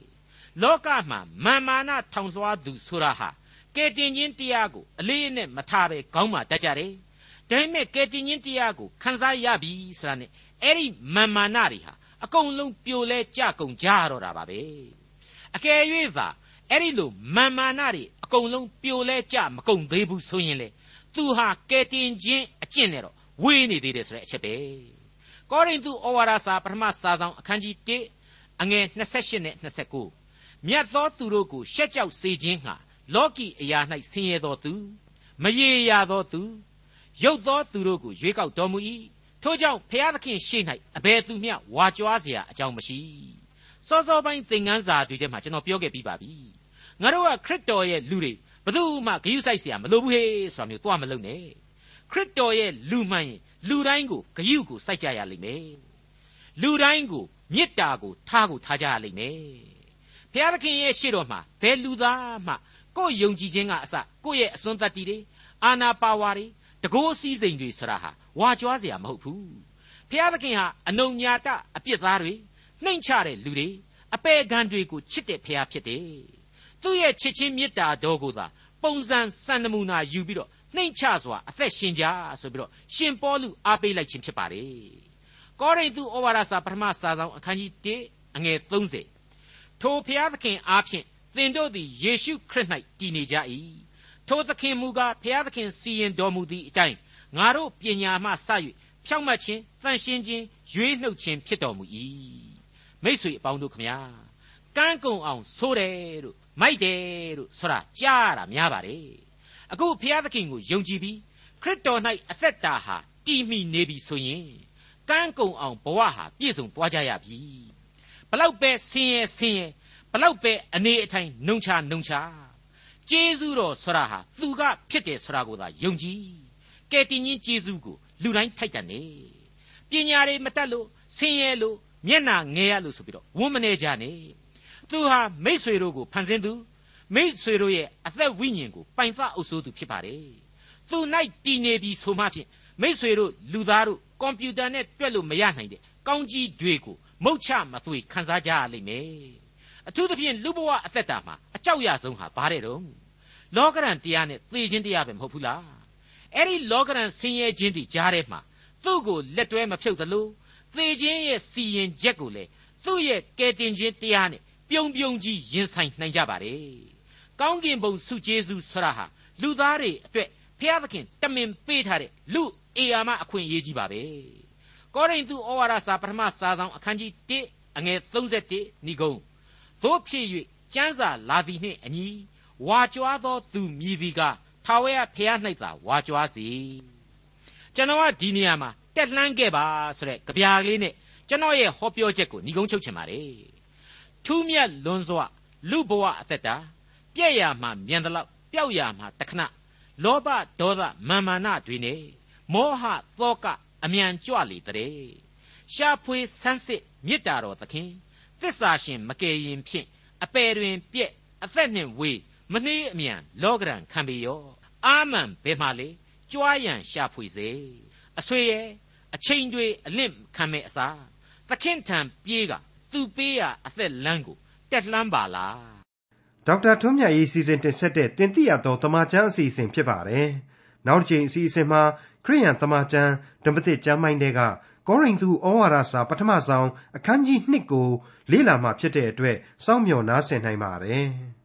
B: လောကမှာမာမာနထောင်လွှားသူဆိုတာဟာကဲတင်ချင်းတရားကိုအလေးနဲ့မထားပဲခေါင်းမှာတက်ကြတယ်ဒါပေမဲ့ကဲတင်ချင်းတရားကိုခန်းစားရပြီဆိုတာနဲ့အဲ့ဒီမာမာနတွေဟာအကုန်လုံးပြိုလဲကြကုန်ကြရတော့တာပါပဲအကယ်၍သာအဲ့ဒီလိုမာမာနတွေ အကုန်လုံးပြိုလဲကြမကုန်သေးဘူးဆိုရင်လေသူဟာကဲတင်ခြင်းအကျင့်နဲ့တော့ဝေးနေသေးတယ်ဆိုတဲ့အချက်ပဲကောရိန္သုဩဝါဒစာပထမစာဆောင်အခန်းကြီး1 အငယ်28နဲ့29မြတ်သောသူတို့ကိုရှက်ကြောက်စေခြင်းဟာလောကီအရာ၌ဆင်းရဲသောသူမရေရာသောသူရုပ်သောသူတို့ကိုရွေးကောက်တော်မူ၏ထို့ကြောင့်ဖျားသခင်ရှေ့၌အဘယ်သူမျှဝါကြွားเสียအကြောင်းမရှိစောစောပိုင်းသင်ခန်းစာတွေထဲမှာကျွန်တော်ပြောခဲ့ပြီးပါပြီ ငါတို့ကခရစ်တော်ရဲ့လူတွေဘယ်သူမှဂရုစိုက်เสียမလိုဘူးဟေးဆိုတာမျိုးသွားမလုပ်နဲ့ခရစ်တော်ရဲ့လူမှန်ရင်လူတိုင်းကိုဂရုကိုစိုက်ကြရလိမ့်မယ်လူတိုင်းကိုမေတ္တာကိုထားကိုထားကြရလိမ့်မယ်ဘုရားသခင်ရဲ့ရှေ့တော်မှာဘယ်လူသားမှကိုယ်ယုံကြည်ခြင်းကအစကိုယ့်ရဲ့အစွမ်းတတ္တိတွေအာနာပါဝါတွေတကိုးစည်းစိမ်တွေဆရာဟာဝါကြွားเสียမဟုတ်ဘူးဘုရားသခင်ဟာအနုံညာတအပြစ်သားတွေနှိမ်ချတဲ့လူတွေအပေခံတွေကိုချစ်တဲ့ဘုရားဖြစ်တယ် သူ့ရဲ့ချစ်ချင်းမေတ္တာတော်ကိုသာပုံစံစံနမူနာယူပြီးတော့နှိမ်ချစွာအသက်ရှင်ကြဆိုပြီးတော့ရှင်ပေါလုအားပေးလိုက်ခြင်းဖြစ်ပါတယ်ကောရိန္သုဩဝါဒစာပထမစာဆောင်အခန်းကြီး1အငယ်30ထိုဖျားသခင်အားဖြင့်သင်တို့သည်ယေရှုခရစ်၌တည်နေကြ၏ထိုသခင်မူကားဖျားသခင်စီရင်တော်မူသည့်အတိုင်းငါတို့ပညာမှစ၍ဖြောင့်မတ်ခြင်းတန်ရှင်းခြင်းရွေးနှုတ်ခြင်းဖြစ်တော်မူ၏မိษွေအပေါင်းတို့ခမညာကန်းကုံအောင်ဆိုးတယ်လို့ မိုက်တယ်လို့ဆိုတာကြားရတာများပါတယ်အခုဖျားသခင်ကိုယုံကြည်ပြီးခရစ်တော်၌အသက်တာဟာတည်မိနေပြီဆိုရင်ကန်းကုံအောင်ဘဝဟာပြည့်စုံသွားကြရပြီဘလောက်ပဲဆင်းရဲဆင်းရဲဘလောက်ပဲအနေအထိုင်နှုံချနှုံချကျေးဇူးတော်ဆရာဟာသူကဖြစ်တယ်ဆရာကိုသာယုံကြည်ကဲတင်ချင်းကျေးဇူးကိုလူတိုင်းထိုက်တန်နေပညာတွေမတတ်လို့ဆင်းရဲလို့မျက်နာငယ်ရလို့ဆိုပြီးတော့ဝန်းမနေကြနဲ့ သူဟာမိษွေတို့ကိုဖန်ဆင်းသူမိษွေတို့ရဲ့အသက်ဝိညာဉ်ကိုပိုင်သအုပ်စိုးသူဖြစ်ပါတယ်သူ၌တည်နေပြီဆိုမှဖြင့်မိษွေတို့လူသားတို့ကွန်ပျူတာနဲ့တွက်လို့မရနိုင်တဲ့ကောင်းကြီးတွေကိုမုတ်ချမသွေခန်းစားကြရလိမ့်မယ်အထူးသဖြင့်လူဘဝအသက်တာမှာအကြောက်ရဆုံးဟာဘာတဲ့တော့လောကရန်တရားနဲ့သေခြင်းတရားပဲမဟုတ်ဘူးလားအဲ့ဒီလောကရန်ဆင်းရဲခြင်းတွေကြားထဲမှာသူ့ကိုလက်တွဲမဖြုတ်သလိုသေခြင်းရဲ့စီရင်ချက်ကိုလေသူ့ရဲ့ကယ်တင်ခြင်းတရားနဲ့ ပြုံပြုံကြီးရင်ဆိုင်နိုင်ကြပါတယ်ကောင်းကင်ဘုံစုကျေးဇူးဆရာဟာလူသားတွေအတွက်ဖျားသခင်တမင်ပေးထားတဲ့လူအေယာမအခွင့်အရေးကြီးပါပဲကောရိန္သုဩဝါဒစာပထမစာဆောင်အခန်းကြီး1အငယ်31ဏိဂုံးသို့ဖြစ်၍ကျမ်းစာလာသည်နှင့်အညီဝါကြွားသောသူမြည်သည်ကထာဝရဘုရား၌သာဝါကြွားစေကျွန်တော်ကဒီနေရာမှာတက်လှမ်းခဲ့ပါဆိုတဲ့ကြပြားလေးနဲ့ကျွန်တော်ရဲ့ဟောပြောချက်ကိုညီကုန်းချုပ်ချင်ပါတယ် ထူးမြတ်လွန်စွာလူဘဝအသက်တာပြည့်ရမှာမြန်တလောက်ပျောက်ရမှာတခဏလောဘဒေါသမာမာနတွေနဲ့မောဟသောကအမြန်ကြွလေတဲ့ရှာဖွေဆန်းစစ်မေတ္တာတော်သခင်သစ္စာရှင်မကယ်ရင်ဖြင့်အပေတွင်ပြက်အသက်နှင့်ဝေးမနှေးအမြန်လောကရန်ခံပေရောအာမန်ဘယ်မှလေကြွားရန်ရှာဖွေစေအဆွေရဲ့အချိန်တွေအလင့်ခံမဲ့အစားသခင်ထံပြေးက သူပေးရအသက်လမ်းကိုတက်လှမ်းပါလား
A: ဒေါက်တာထွန်းမြတ်ရေးစီစဉ်တင်ဆက်တဲ့တင်ပြရသောတမချန်းအစီအစဉ်ဖြစ်ပါတယ်နောက်တစ်ချိန်အစီအစဉ်မှာခရိယန်တမချန်းဓမ္မသစ်ကျမ်းပိုင်းတွေကကောရိန္သုဩဝါဒစာပထမဆုံးအခန်းကြီး1ကိုလေ့လာမှဖြစ်တဲ့အတွက်စောင့်မျှော်နားဆင်နိုင်ပါတယ်။